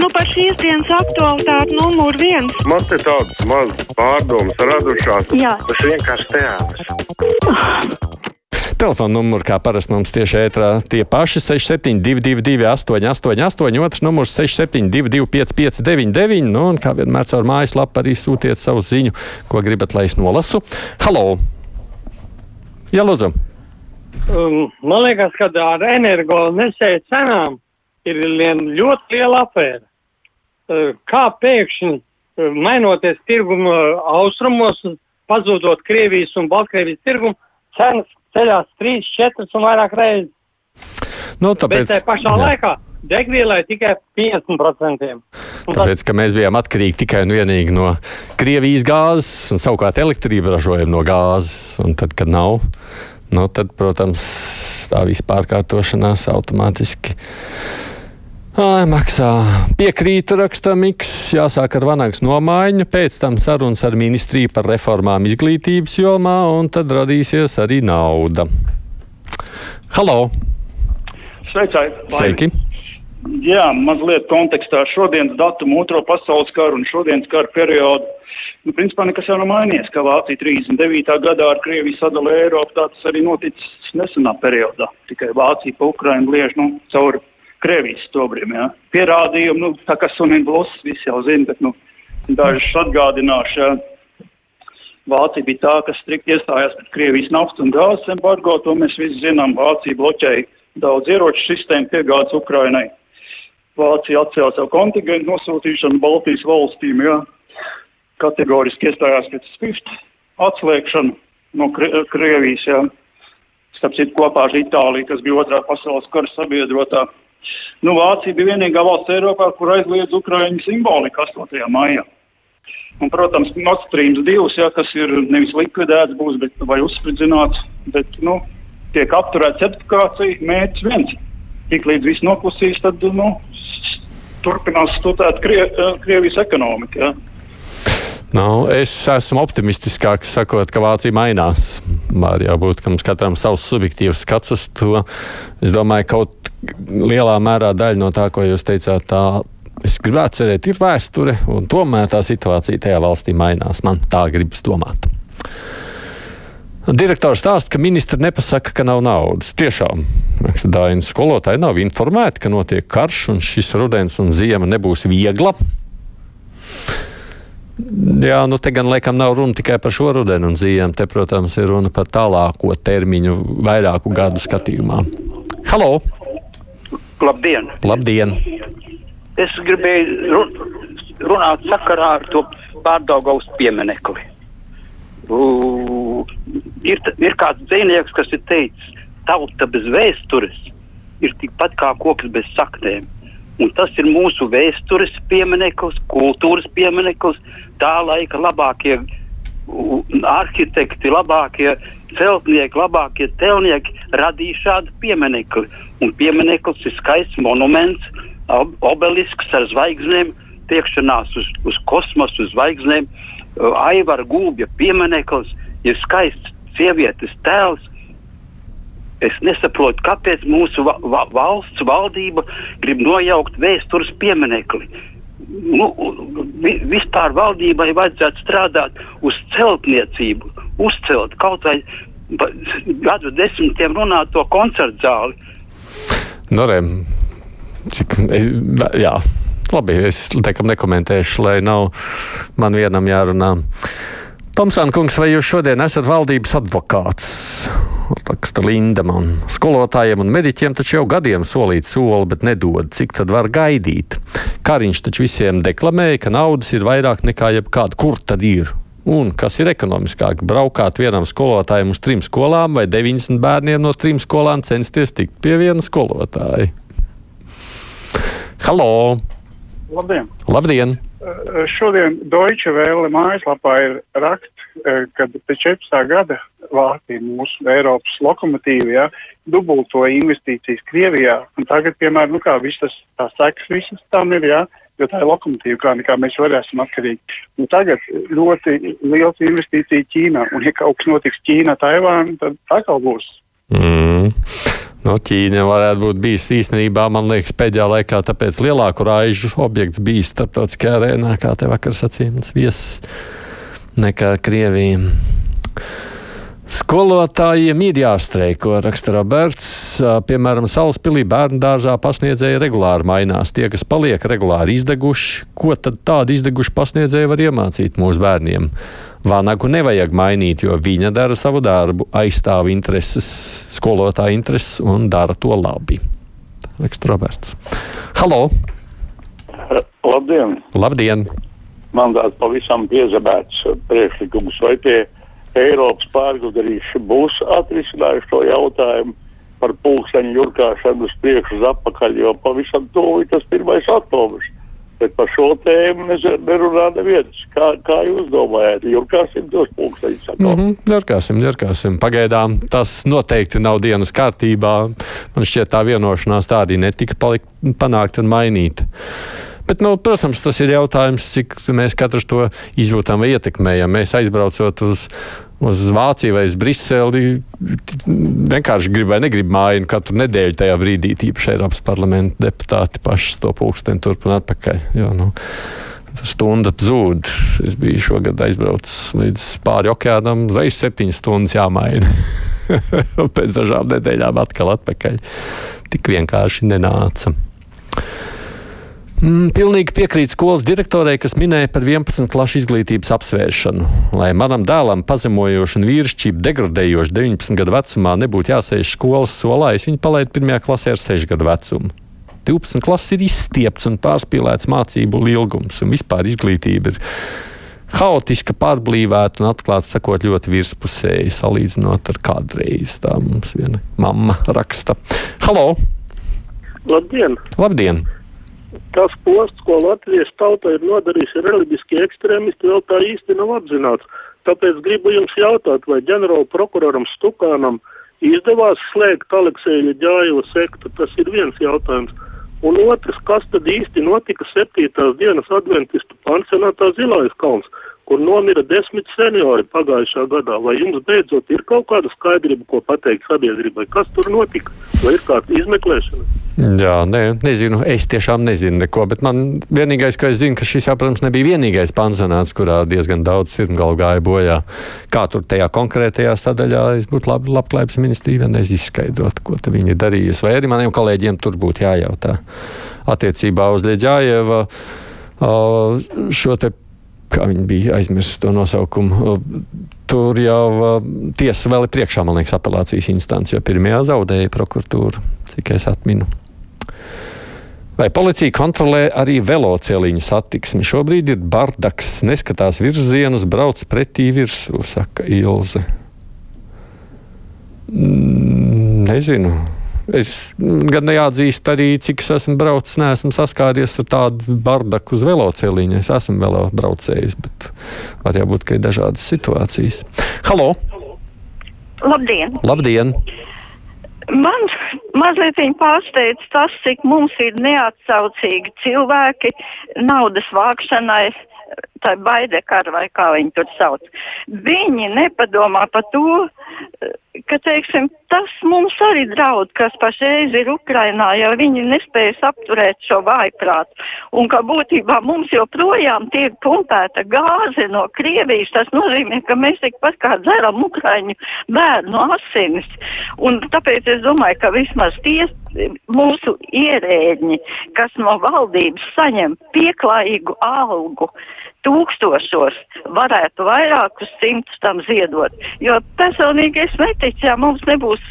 Nu, par šīs dienas aktualitāti numur viens. Man te tādas mazas pārdomas radušās. Jā. Tas vienkārši teātris. Telefona numurs, kā parasti mums tieši ētrā, tie paši 6722, 888, otrs numurs 672, 559, nu, un kā vienmēr caur mājaslapu arī sūtiet savu ziņu, ko gribat, lai es nolasu. Halo! Jā, lūdzu! um, man liekas, ka ar energo nesēju cenām ir lien, ļoti liela afēra. Uh, kā pēkšņi, uh, mainoties tirgumu austrumos, pazudot Krievijas un Baltkrievijas tirgumu, cenas ceļās 3, 4 un vairāk reizes. Nu, Bet tāpēc, tajā pašā jā. laikā degvielai tikai 50%. Un Tāpēc, ka mēs bijām atkarīgi tikai un vienīgi no Krievijas gāzes, un savukārt elektrību ražojam no gāzes. Un tad, kad nav, nu, tad, protams, tā vispārkārtošanās automātiski Ai, maksā. Piekrītu rakstam X, jāsāk ar vanagas nomaiņu, pēc tam sarunas ar ministriju par reformām izglītības jomā, un tad radīsies arī nauda. Halo! Sveicai! Sveiki! Jā, mazliet kontekstā šodienas datumu, otro pasaules karu un šodienas kara periodu. Nu, principā nekas jau nav mainījies, ka Vācija 39. gadā ar Krieviju sadalīja Eiropu, tā tas arī noticis nesenā periodā. Tikai Vācija pa Ukrainu liež, nu, cauri Krievijas stobriem, jā. Pierādījumi, nu, tā kā sunīm blus, visi jau zina, bet, nu, dažus atgādināšu, jā. Vācija bija tā, kas strikt iestājās pret Krievijas naftas un gāzes embargo, to mēs visi zinām. Vācija bloķēja daudz ieroču sistēmu piegādes Ukrainai. Vācija atcēla savu kontingentu nosūtīšanu Baltijas valstīm, jā. Kategoriski iestājās pret SWIFT atslēgšanu no Kri Krievijas, jā. Starp citu kopā ar Itāliju, kas bija otrā pasaules kara sabiedrotā. Nu, Vācija bija vienīgā valsts Eiropā, kur aizliedz Ukraiņu simboliku 8. maijā. Un, protams, Nord Stream 2, jā, kas ir nevis likvidēts, būs, bet vai uzspridzināts, bet, nu, tiek apturēta certifikācija, mērķis viens. Tik līdz viss noklusīs, tad, nu, turpinās studēt Krie Krievijas ekonomiku, jā. Nu, es esmu optimistiskāks, sakot, ka Vācija mainās. Var jau būt, ka mums katram savs subjektīvs skats uz to. Es domāju, ka kaut lielā mērā daļa no tā, ko jūs teicāt, tā es gribētu cerēt, ir vēsture, un tomēr tā situācija tajā valstī mainās. Man tā gribas domāt. Direktors stāsta, ka ministri nepasaka, ka nav naudas. Tiešām, Dainis, skolotāji nav informēti, ka notiek karš un šis rudens un ziema nebūs viegla. Jā, nu te gan laikam nav runa tikai par šo rudenu un ziemu. Te, protams, ir runa par tālāko termiņu, vairāku gadu skatījumā. Halo! Labdien! Labdien! Es gribēju ru- runāt sakarā ar to pārdaugaus pieminekli. U, ir, ir kāds dzinieks, kas ir teicis, tauta bez vēstures ir tikpat kā koks bez saknēm. Un tas ir mūsu vēstures piemineklis, kultūras piemineklis, tā laika labākie arhitekti, labākie celtnieki, labākie telnieki radīja šādu pieminekli. Un piemineklis ir skaists monuments, ob- obelisks ar zvaigznēm, tiekšanās uz, uz kosmosu, uz zvaigznēm. Aivara gūbja piemineklis ir skaists sievietes tēls. Es nesaprotu, kāpēc mūsu va va valsts valdība grib nojaukt vēstures pieminekli. Nu, vi vispār valdībai vajadzētu strādāt uz celtniecību, uzcelt kaut vai gadu desmitiem runāt to koncertu zāli. Nu, re, cik, es, jā, labi, es teikam nekomentēšu, lai nav man vienam jārunā. Tomsāna kungs, vai jūs šodien esat valdības advokāts? Raksta Linda man. Skolotājiem un mediķiem taču jau gadiem solīt soli, bet nedod. Cik tad var gaidīt? Kariņš taču visiem deklamēja, ka naudas ir vairāk nekā jebkāda. Kur tad ir? Un kas ir ekonomiskāk? Braukāt vienam skolotājam uz trim skolām vai 90 bērniem no trim skolām censties tikt pie viena skolotāja? Halo! Labdien! Labdien! Eh, Šodien Deutsche Welle mājaslapā ir raksts, eh, ka pēc 14. gada Vācija, mūsu Eiropas lokomotīva, ja, dubulto investīcijas Krievijā. Un tagad, piemēram, nu kā viss tas, tās sekas visas tam ir, ja, jo tā ir lokomotīva, kā nekā mēs esam atkarīgi. Un tagad ļoti liels investīcija Ķīnā, un ja kaut kas notiks Ķīnā, Taivāna, tad atkal būs. Mm. Nu, Ķīna varētu būt bijis īstenībā, man liekas, pēdējā laikā tāpēc lielāku raižu objekts bijis starptautiskajā arēnā, kā te vakar sacīja mans viesis, nekā Krievija. Skolotājiem ir jāstreiko, raksta Roberts. Piemēram, Salaspīlī bērnu dārzā pasniedzēji regulāri mainās. Tie, kas paliek regulāri izdeguši, ko tad tādi izdeguši pasniedzēji var iemācīt mūsu bērniem? Vanagu nevajag mainīt, jo viņa dara savu darbu, aizstāv intereses, skolotāja intereses un dara to labi. Ekstroverts. Halo! Labdien! Labdien! Man tāds pavisam piezemēts priekšlikums, vai tie Eiropas pārgudrīši būs atrisinājuši to jautājumu par pulksteņu jurkāšanu uz priekšu uz apakaļ, jo pavisam tuvu tas pirmais oktobrs. Bet par šo tēmu nerunā neviens. Kā, kā jūs domājat? Jurkāsim tos pulksteņus? Mm -hmm, jurkāsim, jurkāsim. Pagaidām tas noteikti nav dienas kārtībā. Man šķiet tā vienošanās tā arī netika palikt, panākt un mainīta. Bet, nu, protams, tas ir jautājums, cik mēs katrs to izjūtam vai ietekmējam. Mēs aizbraucot uz uz Vāciju vai uz Briseli. Vienkārši grib vai negrib mājiņu katru nedēļu tajā brīdī, tīpaši Eiropas parlamenta deputāti paši to pulksteni turp un atpakaļ. Jo, nu, Stunda zūd. Es biju šogad aizbraucis līdz pāri okeānam, reizes septiņas stundas jāmaina. Pēc dažām nedēļām atkal atpakaļ. Tik vienkārši nenāca. Mm, pilnīgi piekrīt skolas direktorai, kas minēja par 11 klašu izglītības apsvēršanu. Lai manam dēlam pazemojoši un vīrišķību degradējoši 19 gadu vecumā nebūtu jāsēž skolas solā, es viņu palaidu pirmajā klasē ar 6 gadu vecumu. 12 klases ir izstiepts un pārspīlēts mācību ilgums, un vispār izglītība ir haotiska, pārblīvēta un atklāti sakot ļoti virspusēji, salīdzinot ar kādreiz. Tā mums viena mamma raksta. Halo! Labdien! Labdien! Tas posts, ko Latvijas tauta ir nodarījusi reliģiskie ekstrēmisti, vēl tā īsti nav apzināts. Tāpēc gribu jums jautāt, vai ģenerāla prokuroram Stukānam izdevās slēgt Aleksēļa ģājula sektu, tas ir viens jautājums. Un otrs, kas tad īsti notika septītās dienas adventistu pansionātā Zilais kalns, kur nomira desmit seniori pagājušā gadā. Vai jums beidzot ir kaut kāda skaidrība, ko pateikt sabiedrībai? Kas tur notika? Vai ir kāda izmeklēšana? Jā, nē, nezinu. Es tiešām nezinu neko, bet man vienīgais, ko es zinu, ka šis jau, protams, nebija vienīgais pansionāts, kurā diezgan daudz sirmgalu gāja bojā. Kā tur tajā konkrētajā sadaļā, es būtu labi, labklājības ministrija vienreiz izskaidrot, ko viņi ir darījusi. Vai arī maniem kolēģiem tur būtu jājautā attiecībā uz Lieģājeva šo te kā viņi bija aizmirsuši to nosaukumu. Tur jau tiesa vēl ir priekšā, man liekas, apelācijas instance, jo pirmajā zaudēja prokuratūra, cik es atminu. Vai policija kontrolē arī veloceliņu satiksmi? Šobrīd ir bardaks, neskatās virzienus, brauc pretī virsū, saka Ilze. Mm, nezinu. Es gan neatzīstu arī, cik es esmu braucis, neesmu saskāries ar tādu bardaku uz veloceliņa. Es esmu vēl braucējis, bet var jābūt, ka ir dažādas situācijas. Halo! Labdien! Labdien! Man mazliet pārsteidz tas, cik mums ir neatsaucīgi cilvēki naudas vākšanai tā baidekara vai kā viņi tur sauc. Viņi nepadomā par to, ka, teiksim, tas mums arī draud, kas pašreiz ir Ukrainā, jo viņi nespējas apturēt šo vājprātu. Un ka būtībā mums joprojām tiek pumpēta gāze no Krievijas, tas nozīmē, ka mēs tikpat kā dzeram Ukraiņu bērnu asinis. Un tāpēc es domāju, ka vismaz tie mūsu ierēģi, kas no valdības saņem pieklājīgu algu, tūkstošos varētu vairākus simtus tam ziedot. Jo personīgi es neticu, ja mums nebūs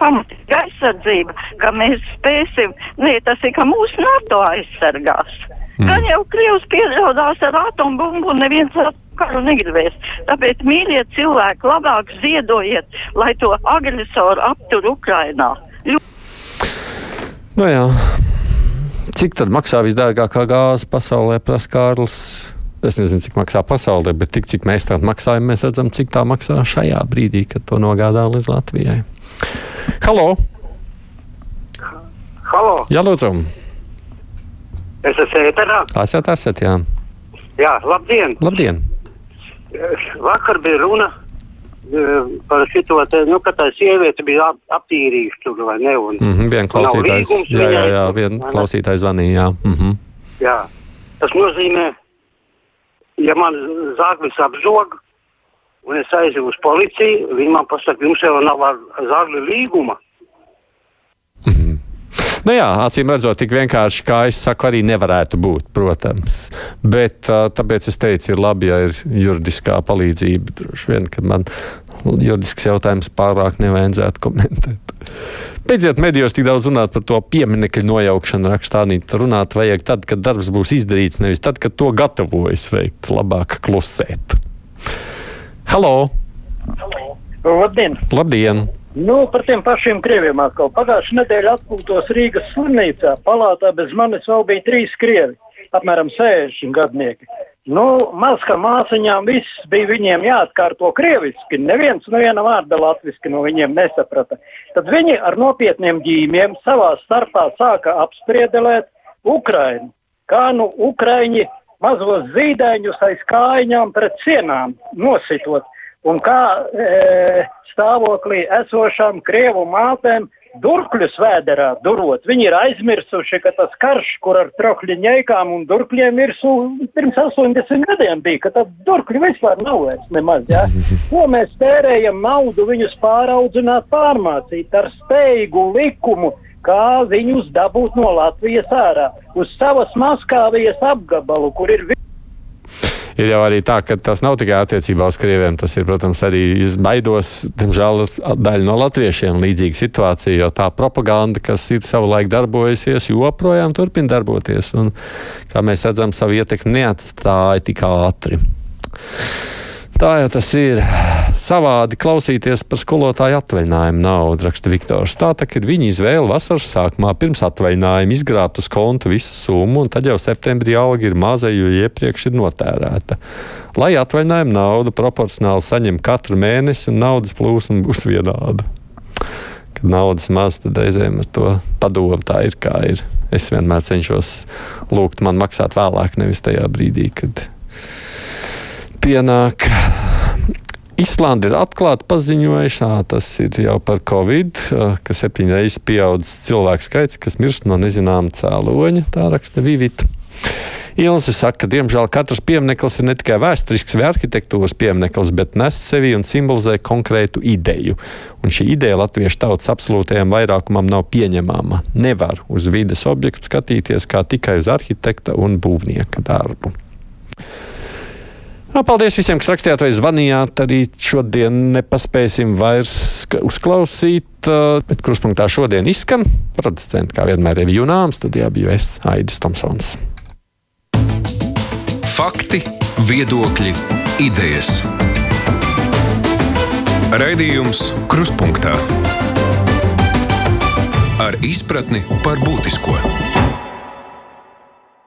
pamatīga aizsardzība, ka mēs spēsim, nē, tas ir, ka mūsu NATO aizsargās. Mm. Gan jau Krievs piedraudās ar atombumbu un neviens ar karu negribēs. Tāpēc, mīļie cilvēki, labāk ziedojiet, lai to agresoru aptur Ukrainā. Ļu nu jā. Cik tad maksā visdārgākā gāze pasaulē, prasa Kārlis? Es nezinu, cik maksā pasaulē, bet tik, cik mēs tā maksājam, mēs redzam, cik tā maksā šajā brīdī, kad to nogādā līdz Latvijai. Halo! Halo! Jā, lūdzu! Es esmu ēterā. Esat, esat, jā. Jā, labdien! Labdien! Vakar bija runa eh, par šito te, nu, ka tā sieviete bija ap, aptīrījusi tur, vai ne? Un, Mm -hmm, vien klausītājs, jā, jā, jā, vien klausītājs zvanīja, jā. Mm -hmm. Jā. Tas nozīmē, ja man zāglis apzog, un es aizēju uz policiju, viņi man pasaka, jums jau nav ar zāgli līguma. Nu jā, acīm redzot, tik vienkārši, kā es saku, arī nevarētu būt, protams. Bet tāpēc es teicu, ir labi, ja ir juridiskā palīdzība. Droši vien, ka man juridisks jautājums pārāk nevajadzētu komentēt. Beidziet medijos tik daudz runāt par to pieminiektu nojaukšanu, rakstīt. Runāt vajag tad, kad darbs būs izdarīts, nevis tad, kad to gatavojas veikt. Labāk klusēt. Halo! Labdien! Labdien! Nu, par tiem pašiem krieviem atkal. Pagājušajā nedēļā atpūtos Rīgas slimnīcā. Palātā bez manis vēl bija trīs krievi, apmēram 60 gadnieki. Nu, maz kā māsiņām viss bija viņiem jāatkārto krieviski. Neviens neviena vārda latviski no viņiem nesaprata. Tad viņi ar nopietniem ģīmiem savā starpā sāka apspriedelēt Ukrainu. Kā nu Ukraiņi mazos zīdaiņus aiz kājiņām pret sienām nositot. Un kā e, stāvoklī esošām Krievu mātēm durkļus vēderā durot. Viņi ir aizmirsuši, ka tas karš, kur ar trokļiņaikām un durkļiem ir su, pirms 80 gadiem bija, ka tad durkļi vispār nav vairs nemaz, jā. Ko mēs tērējam naudu viņus pāraudzināt, pārmācīt ar steigu likumu, kā viņus dabūt no Latvijas ārā uz savas Maskāvijas apgabalu, kur ir Ir jau arī tā, ka tas nav tikai attiecībā uz krieviem. Tas ir, protams, arī baidos, diemžēl, daļa no latviešiem līdzīga situācija, jo tā propaganda, kas ir savulaik darbojusies, joprojām turpina darboties. Un, kā mēs redzam, savu ietekmi neatstāja tik ātri. Tā jau tas ir. Savādi klausīties par skolotāju atvaļinājumu naudu, raksta Viktors. Tā tā ir viņa izvēle vasaras sākumā, pirms atvaļinājuma izgrābt uz konta visu summu, un tad jau septembrī alga ir maza, jo iepriekš ir notērēta. Lai atvaļinājuma naudu proporcionāli saņem katru mēnesi, un naudas plūsma būs vienāda. Kad naudas maz, tad reizēm ar to padomu tā ir kā ir. Es vienmēr cenšos lūgt man maksāt vēlāk, nevis tajā brīdī, kad pienāk. Islanda ir atklāti paziņojuši, tas ir jau par covid, ka septiņas reizes pieaudzis cilvēku skaits, kas mirst no nezināma cēloņa. Tā raksta Vivita. Ilse saka, ka diemžēl katrs piemineklis ir ne tikai vēsturisks vai arhitektūras piemineklis, bet nes sevi un simbolizē konkrētu ideju. Un šī ideja latviešu tautas absolūtajam vairākumam nav pieņemama. Nevar uz vides objektu skatīties kā tikai uz arhitekta un būvnieka darbu. Nu, paldies visiem, kas rakstījāt vai zvanījāt. Arī šodien nepaspēsim vairs uzklausīt, uh, bet kruspunktā šodien izskan producents, kā vienmēr, ir Junāms, tad jābija es, Aidis Tomsons. Fakti, viedokļi, idejas. Raidījums Kruspunkta ar izpratni par būtisko.